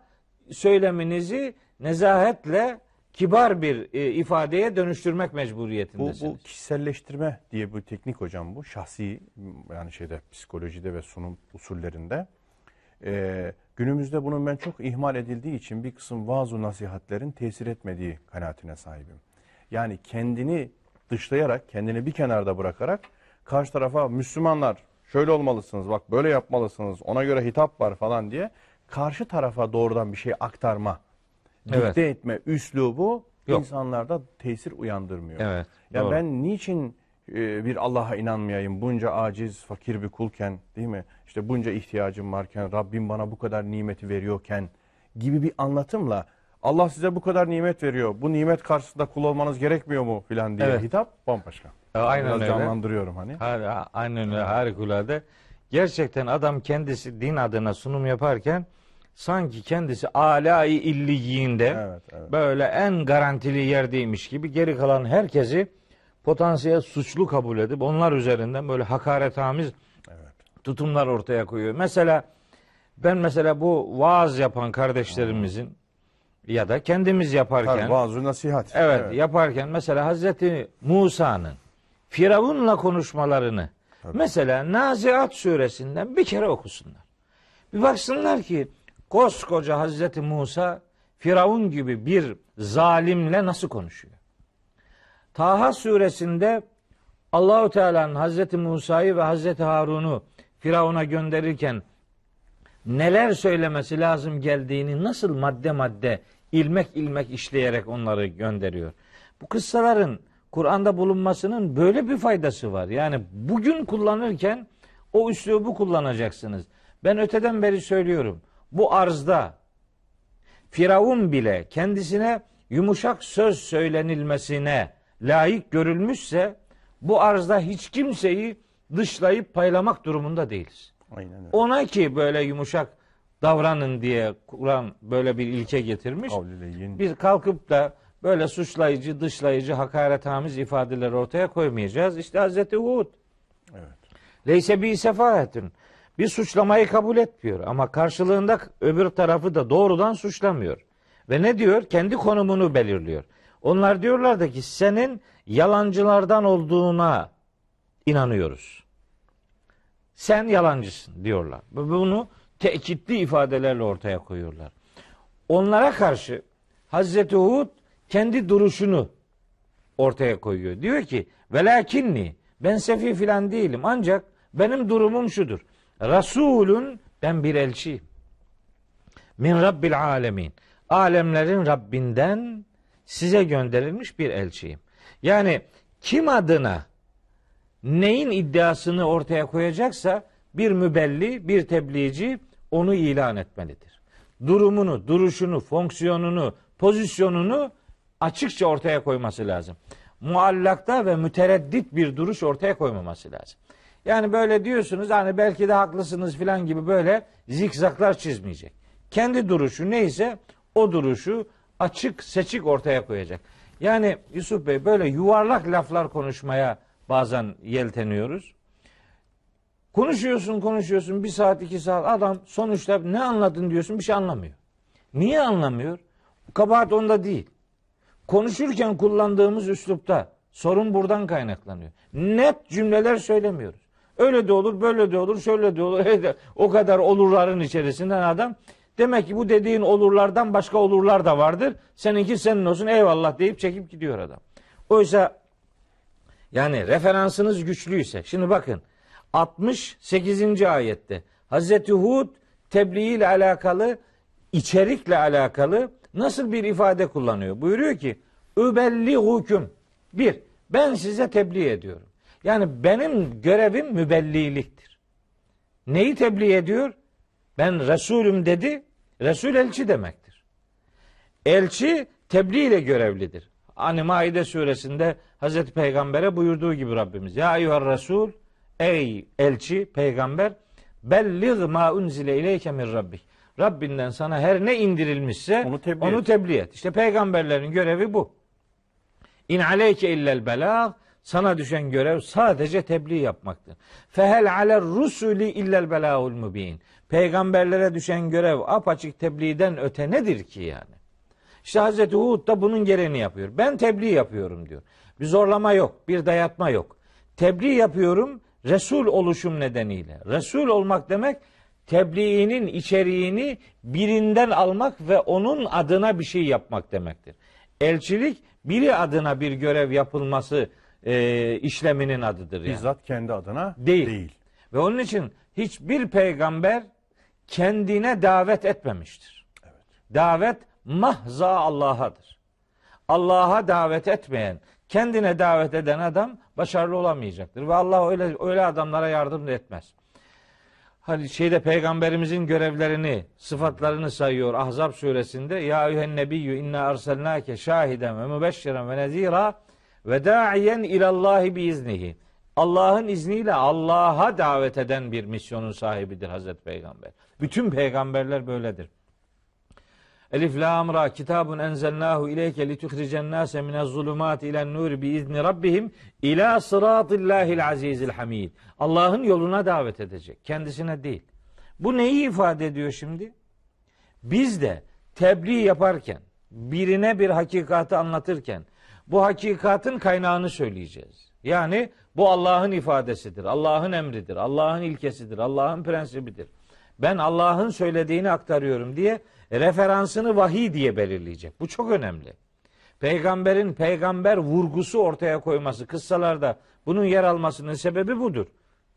Speaker 2: söyleminizi nezahetle kibar bir e, ifadeye dönüştürmek
Speaker 1: Bu,
Speaker 2: mecburiyetindesiniz.
Speaker 1: bu kişiselleştirme diye bu teknik hocam bu şahsi yani şeyde psikolojide ve sunum usullerinde Ee, günümüzde bunun ben çok ihmal edildiği için bir kısım vaaz nasihatlerin tesir etmediği kanaatine sahibim. Yani kendini dışlayarak, kendini bir kenarda bırakarak karşı tarafa Müslümanlar şöyle olmalısınız, bak böyle yapmalısınız, ona göre hitap var falan diye karşı tarafa doğrudan bir şey aktarma,
Speaker 2: Evet.
Speaker 1: dikte etme üslubu
Speaker 2: Yok.
Speaker 1: insanlarda tesir uyandırmıyor.
Speaker 2: Evet.
Speaker 1: Ya
Speaker 2: doğru.
Speaker 1: ben niçin bir Allah'a inanmayayım bunca aciz, fakir bir kulken değil mi? İşte bunca ihtiyacım varken, Rabbim bana bu kadar nimeti veriyorken gibi bir anlatımla Allah size bu kadar nimet veriyor. Bu nimet karşısında kul olmanız gerekmiyor mu filan diye
Speaker 2: Evet.
Speaker 1: hitap bambaşka.
Speaker 2: Aynen
Speaker 1: Biraz
Speaker 2: öyle.
Speaker 1: canlandırıyorum hani.
Speaker 2: Har- Aynen öyle harikulade. Gerçekten adam kendisi din adına sunum yaparken sanki kendisi alâ-i illiyinde
Speaker 1: Evet, evet.
Speaker 2: böyle en garantili yerdeymiş gibi geri kalan herkesi potansiyel suçlu kabul edip onlar üzerinden böyle hakaretamiz tutumlar ortaya koyuyor. Mesela ben mesela bu vaaz yapan kardeşlerimizin ya da kendimiz yaparken
Speaker 1: Tabii, vaaz nasihat.
Speaker 2: Evet, yaparken mesela Hazreti Musa'nın Firavun'la konuşmalarını mesela Naziat suresinden bir kere okusunlar. Bir baksınlar ki koskoca Hazreti Musa Firavun gibi bir zalimle nasıl konuşuyor? Taha suresinde Allahu Teala'nın Hazreti Musa'yı ve Hazreti Harun'u Firavun'a gönderirken neler söylemesi lazım geldiğini nasıl madde madde ilmek ilmek işleyerek onları gönderiyor. Bu kıssaların Kur'an'da bulunmasının böyle bir faydası var. Yani bugün kullanırken o üslubu kullanacaksınız. Ben öteden beri söylüyorum. Bu arzda Firavun bile kendisine yumuşak söz söylenilmesine layık görülmüşse bu arzda hiç kimseyi dışlayıp paylamak durumunda değiliz.
Speaker 1: Aynen öyle.
Speaker 2: Ona ki böyle yumuşak davranın diye Kur'an böyle bir ilke getirmiş. Biz kalkıp da böyle suçlayıcı, dışlayıcı, hakaretamiz ifadeler ortaya koymayacağız. İşte Hazreti Hud.
Speaker 1: Evet.
Speaker 2: Leyse bi sefahetün. Bir suçlamayı kabul etmiyor ama karşılığında öbür tarafı da doğrudan suçlamıyor. Ve ne diyor? Kendi konumunu belirliyor. Onlar diyorlar da ki senin yalancılardan olduğuna inanıyoruz. Sen yalancısın diyorlar. Bunu tekitli ifadelerle ortaya koyuyorlar. Onlara karşı Hazreti Hud kendi duruşunu ortaya koyuyor. Diyor ki velakinni ben sefi filan değilim ancak benim durumum şudur. Resulün ben bir elçiyim. Min Rabbil alemin. Alemlerin Rabbinden size gönderilmiş bir elçiyim. Yani kim adına neyin iddiasını ortaya koyacaksa bir mübelli, bir tebliğci onu ilan etmelidir. Durumunu, duruşunu, fonksiyonunu, pozisyonunu açıkça ortaya koyması lazım. Muallakta ve mütereddit bir duruş ortaya koymaması lazım. Yani böyle diyorsunuz hani belki de haklısınız filan gibi böyle zikzaklar çizmeyecek. Kendi duruşu neyse o duruşu açık seçik ortaya koyacak. Yani Yusuf Bey böyle yuvarlak laflar konuşmaya bazen yelteniyoruz. Konuşuyorsun konuşuyorsun bir saat iki saat adam sonuçta ne anladın diyorsun bir şey anlamıyor. Niye anlamıyor? Kabahat onda değil. Konuşurken kullandığımız üslupta sorun buradan kaynaklanıyor. Net cümleler söylemiyoruz. Öyle de olur, böyle de olur, şöyle de olur. O kadar olurların içerisinden adam demek ki bu dediğin olurlardan başka olurlar da vardır. Seninki senin olsun eyvallah deyip çekip gidiyor adam. Oysa yani referansınız güçlüyse. Şimdi bakın 68. ayette Hazreti Hud tebliğ ile alakalı içerikle alakalı nasıl bir ifade kullanıyor? Buyuruyor ki übelliğüküm. Bir, ben size tebliğ ediyorum. Yani benim görevim mübelliliktir. Neyi tebliğ ediyor? Ben Resulüm dedi. Resul elçi demektir. Elçi tebliğ ile görevlidir. Hani Maide suresinde Hazreti Peygamber'e buyurduğu gibi Rabbimiz. Ya eyyuhar Resul ey elçi peygamber belliğ ma unzile ileyke min rabbik. Rabbinden sana her ne indirilmişse
Speaker 1: Onu tebliğ
Speaker 2: onu
Speaker 1: et.
Speaker 2: tebliğ et. İşte peygamberlerin görevi bu. İn aleyke illel belag sana düşen görev sadece tebliğ yapmaktır. Fehel aler rusuli illel belagul mubin. Peygamberlere düşen görev apaçık tebliğden öte nedir ki yani? İşte Hazreti Hud da bunun gereğini yapıyor. Ben tebliğ yapıyorum diyor. Bir zorlama yok, bir dayatma yok. Tebliğ yapıyorum Resul oluşum nedeniyle. Resul olmak demek tebliğinin içeriğini birinden almak ve onun adına bir şey yapmak demektir. Elçilik biri adına bir görev yapılması e, işleminin adıdır yani.
Speaker 1: Bizzat kendi adına
Speaker 2: Değil.
Speaker 1: değil.
Speaker 2: Ve onun için hiçbir peygamber kendine davet etmemiştir. Davet mahza Allah'adır. Allah'a davet etmeyen, kendine davet eden adam başarılı olamayacaktır. Ve Allah öyle öyle adamlara yardım da etmez. Hani şeyde peygamberimizin görevlerini, sıfatlarını sayıyor Ahzab suresinde. Ya eyyühen nebiyyü inna arselnake şahiden ve mübeşşiren ve nezira ve da'iyen ilallahi biiznihi. Allah'ın izniyle Allah'a davet eden bir misyonun sahibidir Hazreti Peygamber. Bütün peygamberler böyledir. Elif lam ra kitabun enzelnahu ileyke lituhricen nase minez zulumat ilen nur bi izni rabbihim ila sıratillahil azizil hamid. Allah'ın yoluna davet edecek. Kendisine değil. Bu neyi ifade ediyor şimdi? Biz de tebliğ yaparken, birine bir hakikati anlatırken bu hakikatin kaynağını söyleyeceğiz. Yani bu Allah'ın ifadesidir, Allah'ın emridir, Allah'ın ilkesidir, Allah'ın prensibidir. Ben Allah'ın söylediğini aktarıyorum diye referansını vahiy diye belirleyecek. Bu çok önemli. Peygamberin peygamber vurgusu ortaya koyması kıssalarda bunun yer almasının sebebi budur.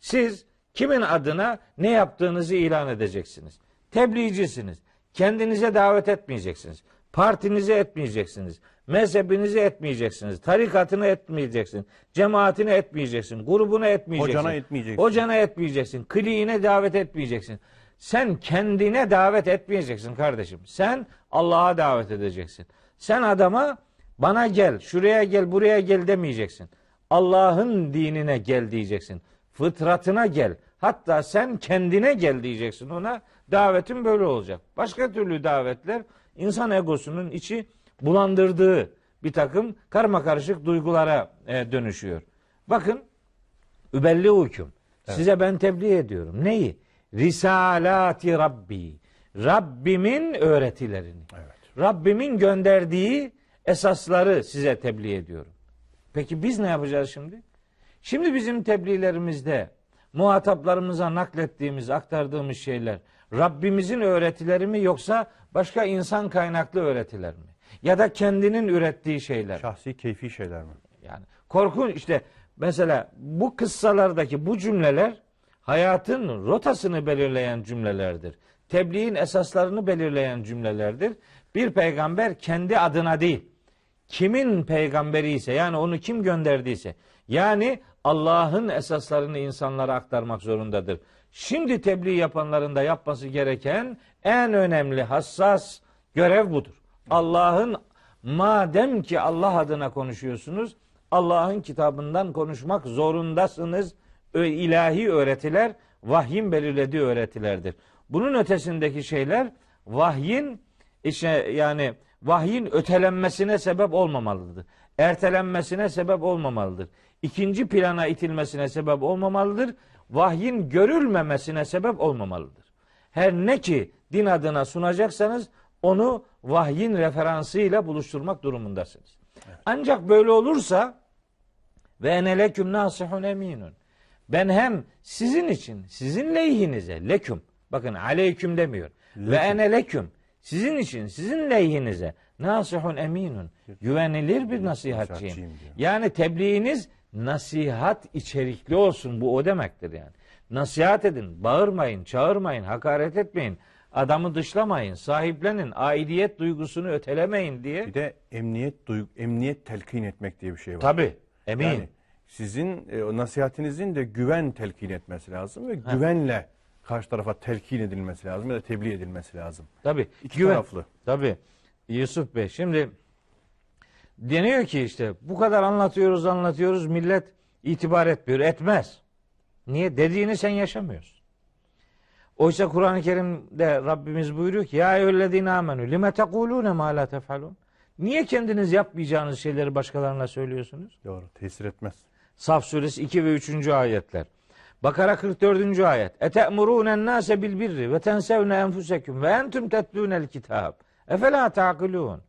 Speaker 2: Siz kimin adına ne yaptığınızı ilan edeceksiniz. Tebliğcisiniz. Kendinize davet etmeyeceksiniz. Partinizi etmeyeceksiniz. Mezhebinizi etmeyeceksiniz. Tarikatını etmeyeceksin. Cemaatini etmeyeceksin. Grubunu etmeyeceksin.
Speaker 1: Hocana etmeyeceksin.
Speaker 2: Hocana etmeyeceksin. Kliğine davet etmeyeceksin. Sen kendine davet etmeyeceksin kardeşim. Sen Allah'a davet edeceksin. Sen adama bana gel, şuraya gel, buraya gel demeyeceksin. Allah'ın dinine gel diyeceksin. Fıtratına gel. Hatta sen kendine gel diyeceksin ona. Davetin böyle olacak. Başka türlü davetler insan egosunun içi bulandırdığı bir takım karma karışık duygulara e, dönüşüyor. Bakın übelli hüküm. Size ben tebliğ ediyorum. Neyi? Risalati Rabbi. Rabbimin öğretilerini.
Speaker 1: Evet.
Speaker 2: Rabbimin gönderdiği esasları size tebliğ ediyorum. Peki biz ne yapacağız şimdi? Şimdi bizim tebliğlerimizde muhataplarımıza naklettiğimiz, aktardığımız şeyler Rabbimizin öğretileri mi yoksa başka insan kaynaklı öğretiler mi? Ya da kendinin ürettiği şeyler.
Speaker 1: Şahsi keyfi şeyler mi?
Speaker 2: Yani korkun işte mesela bu kıssalardaki bu cümleler hayatın rotasını belirleyen cümlelerdir. Tebliğin esaslarını belirleyen cümlelerdir. Bir peygamber kendi adına değil, kimin peygamberi ise yani onu kim gönderdiyse yani Allah'ın esaslarını insanlara aktarmak zorundadır. Şimdi tebliğ yapanların da yapması gereken en önemli hassas görev budur. Allah'ın madem ki Allah adına konuşuyorsunuz Allah'ın kitabından konuşmak zorundasınız. İlahi öğretiler vahyin belirlediği öğretilerdir. Bunun ötesindeki şeyler vahyin işte yani vahyin ötelenmesine sebep olmamalıdır. Ertelenmesine sebep olmamalıdır. İkinci plana itilmesine sebep olmamalıdır. Vahyin görülmemesine sebep olmamalıdır. Her ne ki din adına sunacaksanız onu vahyin referansıyla buluşturmak durumundasınız. Ancak böyle olursa ve ene leküm nasihun eminun. Ben hem sizin için, sizin lehinize, leküm, bakın aleyküm demiyor. Ve ene leküm, sizin için, sizin lehinize, nasihun eminun. Güvenilir bir nasihatçiyim. Yani tebliğiniz nasihat içerikli olsun. Bu o demektir yani. Nasihat edin, bağırmayın, çağırmayın, hakaret etmeyin. Adamı dışlamayın, sahiplenin, aidiyet duygusunu ötelemeyin diye.
Speaker 1: Bir de emniyet duygu, emniyet telkin etmek diye bir şey var.
Speaker 2: Tabi, emin.
Speaker 1: Yani sizin e, o nasihatinizin de güven telkin etmesi lazım ve güvenle karşı tarafa telkin edilmesi lazım ya da tebliğ edilmesi lazım.
Speaker 2: Tabi.
Speaker 1: İki taraflı.
Speaker 2: Tabi. Yusuf Bey şimdi deniyor ki işte bu kadar anlatıyoruz anlatıyoruz millet itibar etmiyor. Etmez. Niye? Dediğini sen yaşamıyorsun. Oysa Kur'an-ı Kerim'de Rabbimiz buyuruyor ki ya eyyühellezine amenü lime tekulune ma la tefalun. Niye kendiniz yapmayacağınız şeyleri başkalarına söylüyorsunuz?
Speaker 1: Doğru. Tesir etmez.
Speaker 2: Saf suresi 2 ve 3. ayetler. Bakara 44. ayet. Ete'murûnen nâse bil birri ve tensevne enfuseküm ve entüm tetlûnel kitab. Efela ta'kilûn.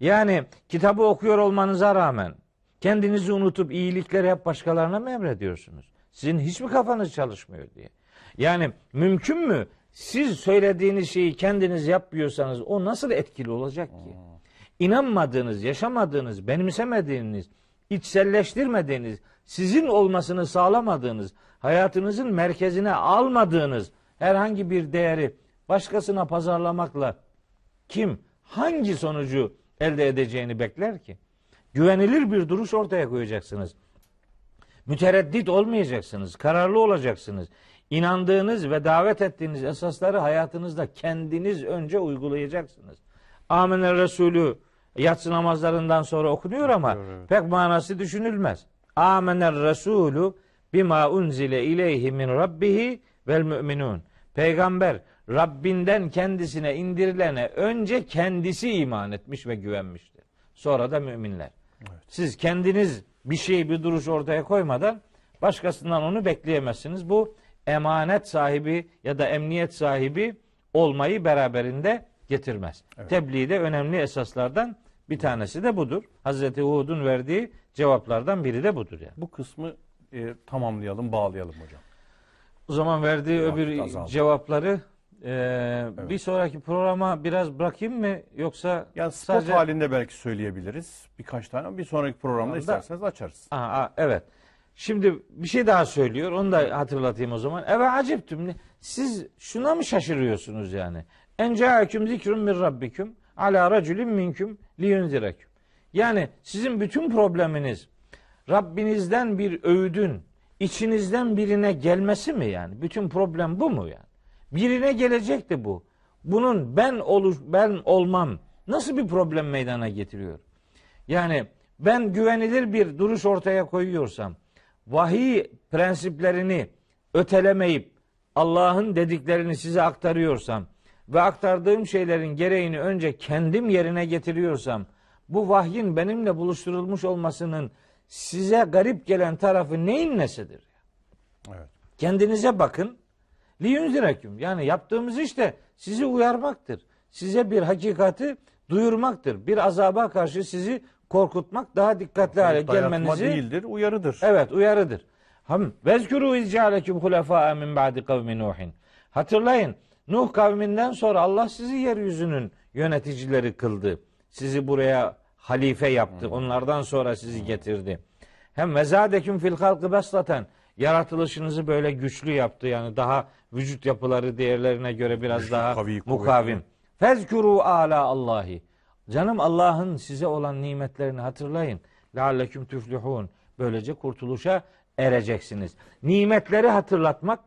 Speaker 2: Yani kitabı okuyor olmanıza rağmen kendinizi unutup iyilikleri hep başkalarına mı emrediyorsunuz? Sizin hiç mi kafanız çalışmıyor diye. Yani mümkün mü siz söylediğiniz şeyi kendiniz yapmıyorsanız o nasıl etkili olacak ki? İnanmadığınız, yaşamadığınız, benimsemediğiniz, içselleştirmediğiniz, sizin olmasını sağlamadığınız, hayatınızın merkezine almadığınız herhangi bir değeri başkasına pazarlamakla kim hangi sonucu elde edeceğini bekler ki? Güvenilir bir duruş ortaya koyacaksınız. Mütereddit olmayacaksınız, kararlı olacaksınız. İnandığınız ve davet ettiğiniz esasları hayatınızda kendiniz önce uygulayacaksınız. Amener Resulü yatsı namazlarından sonra okunuyor ama
Speaker 1: evet.
Speaker 2: pek manası düşünülmez. Amener Resulü bima unzile ileyhi min rabbihi vel müminun. Peygamber Rabbinden kendisine indirilene önce kendisi iman etmiş ve güvenmiştir. Sonra da müminler. Siz kendiniz bir şey bir duruş ortaya koymadan başkasından onu bekleyemezsiniz. Bu emanet sahibi ya da emniyet sahibi olmayı beraberinde getirmez. Tebliğ de önemli esaslardan bir tanesi de budur. Hazreti Hud'un verdiği cevaplardan biri de budur yani.
Speaker 1: Bu kısmı e, tamamlayalım, bağlayalım hocam.
Speaker 2: O zaman verdiği
Speaker 1: Vakit
Speaker 2: öbür
Speaker 1: azaldı.
Speaker 2: cevapları e, bir sonraki programa biraz bırakayım mı yoksa
Speaker 1: Yani spot
Speaker 2: sadece
Speaker 1: halinde belki söyleyebiliriz. Birkaç tane. Bir sonraki programda
Speaker 2: da-
Speaker 1: isterseniz açarız.
Speaker 2: Aha, evet. Şimdi bir şey daha söylüyor. Onu da hatırlatayım o zaman. Eve aciptüm. Siz şuna mı şaşırıyorsunuz yani? En caeküm zikrun min rabbiküm ala raculin minküm liyunzireküm. Yani sizin bütün probleminiz Rabbinizden bir öğüdün içinizden birine gelmesi mi yani? Bütün problem bu mu yani? Birine gelecekti bu. Bunun ben oluş ben olmam nasıl bir problem meydana getiriyor? Yani ben güvenilir bir duruş ortaya koyuyorsam, vahiy prensiplerini ötelemeyip Allah'ın dediklerini size aktarıyorsam ve aktardığım şeylerin gereğini önce kendim yerine getiriyorsam, bu vahyin benimle buluşturulmuş olmasının size garip gelen tarafı neyin nesidir?
Speaker 1: Evet.
Speaker 2: Kendinize bakın. Liyunzireküm. Yani yaptığımız iş de sizi uyarmaktır. Size bir hakikati duyurmaktır. Bir azaba karşı sizi korkutmak, daha dikkatli hale
Speaker 1: Dayatma
Speaker 2: gelmenizi
Speaker 1: değildir, uyarıdır.
Speaker 2: Evet uyarıdır. Ham vezkuru izcalekum hulefâ min ba'di kavmi Nuhin. Hatırlayın Nuh kavminden sonra Allah sizi yeryüzünün yöneticileri kıldı. Sizi buraya halife yaptı. Onlardan sonra sizi getirdi. Hem vezadeküm fil halkı beslaten. Yaratılışınızı böyle güçlü yaptı. Yani daha vücut yapıları diğerlerine göre biraz
Speaker 1: Güçlü,
Speaker 2: daha
Speaker 1: kavi,
Speaker 2: mukavim. Fezkuru ala Allahi. Canım Allah'ın size olan nimetlerini hatırlayın. Lealleküm tüflihun. Böylece kurtuluşa ereceksiniz. Nimetleri hatırlatmak,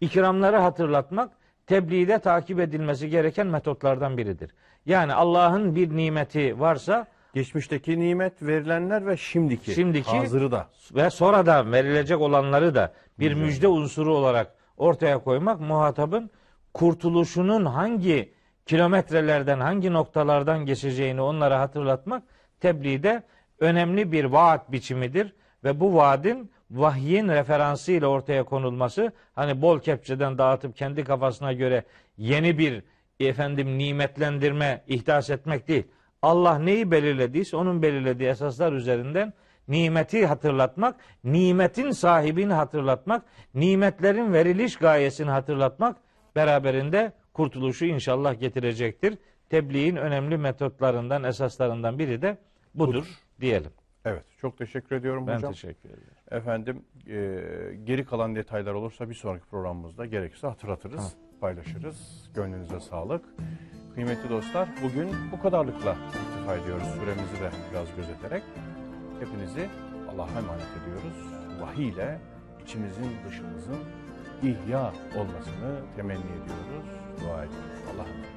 Speaker 2: ikramları hatırlatmak tebliğde takip edilmesi gereken metotlardan biridir. Yani Allah'ın bir nimeti varsa
Speaker 1: Geçmişteki nimet verilenler ve şimdiki,
Speaker 2: Şimdiki-
Speaker 1: hazırı da.
Speaker 2: ve sonra da verilecek olanları da bir müjde unsuru olarak ortaya koymak muhatabın kurtuluşunun hangi kilometrelerden, hangi noktalardan geçeceğini onlara hatırlatmak tebliğde önemli bir vaat biçimidir ve bu vaadin vahyin referansı ile ortaya konulması hani bol kepçeden dağıtıp kendi kafasına göre yeni bir efendim nimetlendirme ihdas etmek değil. Allah neyi belirlediyse onun belirlediği esaslar üzerinden nimeti hatırlatmak, nimetin sahibini hatırlatmak, nimetlerin veriliş gayesini hatırlatmak beraberinde kurtuluşu inşallah getirecektir. Tebliğin önemli metotlarından, esaslarından biri de budur, diyelim.
Speaker 1: Evet, çok teşekkür ediyorum
Speaker 2: Ben
Speaker 1: hocam.
Speaker 2: teşekkür ederim.
Speaker 1: Efendim, e, geri kalan detaylar olursa bir sonraki programımızda gerekirse hatırlatırız, paylaşırız. Gönlünüze sağlık. Kıymetli dostlar, bugün bu kadarlıkla iktifa ediyoruz. Süremizi de biraz gözeterek. Hepinizi Allah'a emanet ediyoruz. Vahiy ile içimizin dışımızın ihya olmasını temenni ediyoruz, dua ediyoruz. Allah'a emanet.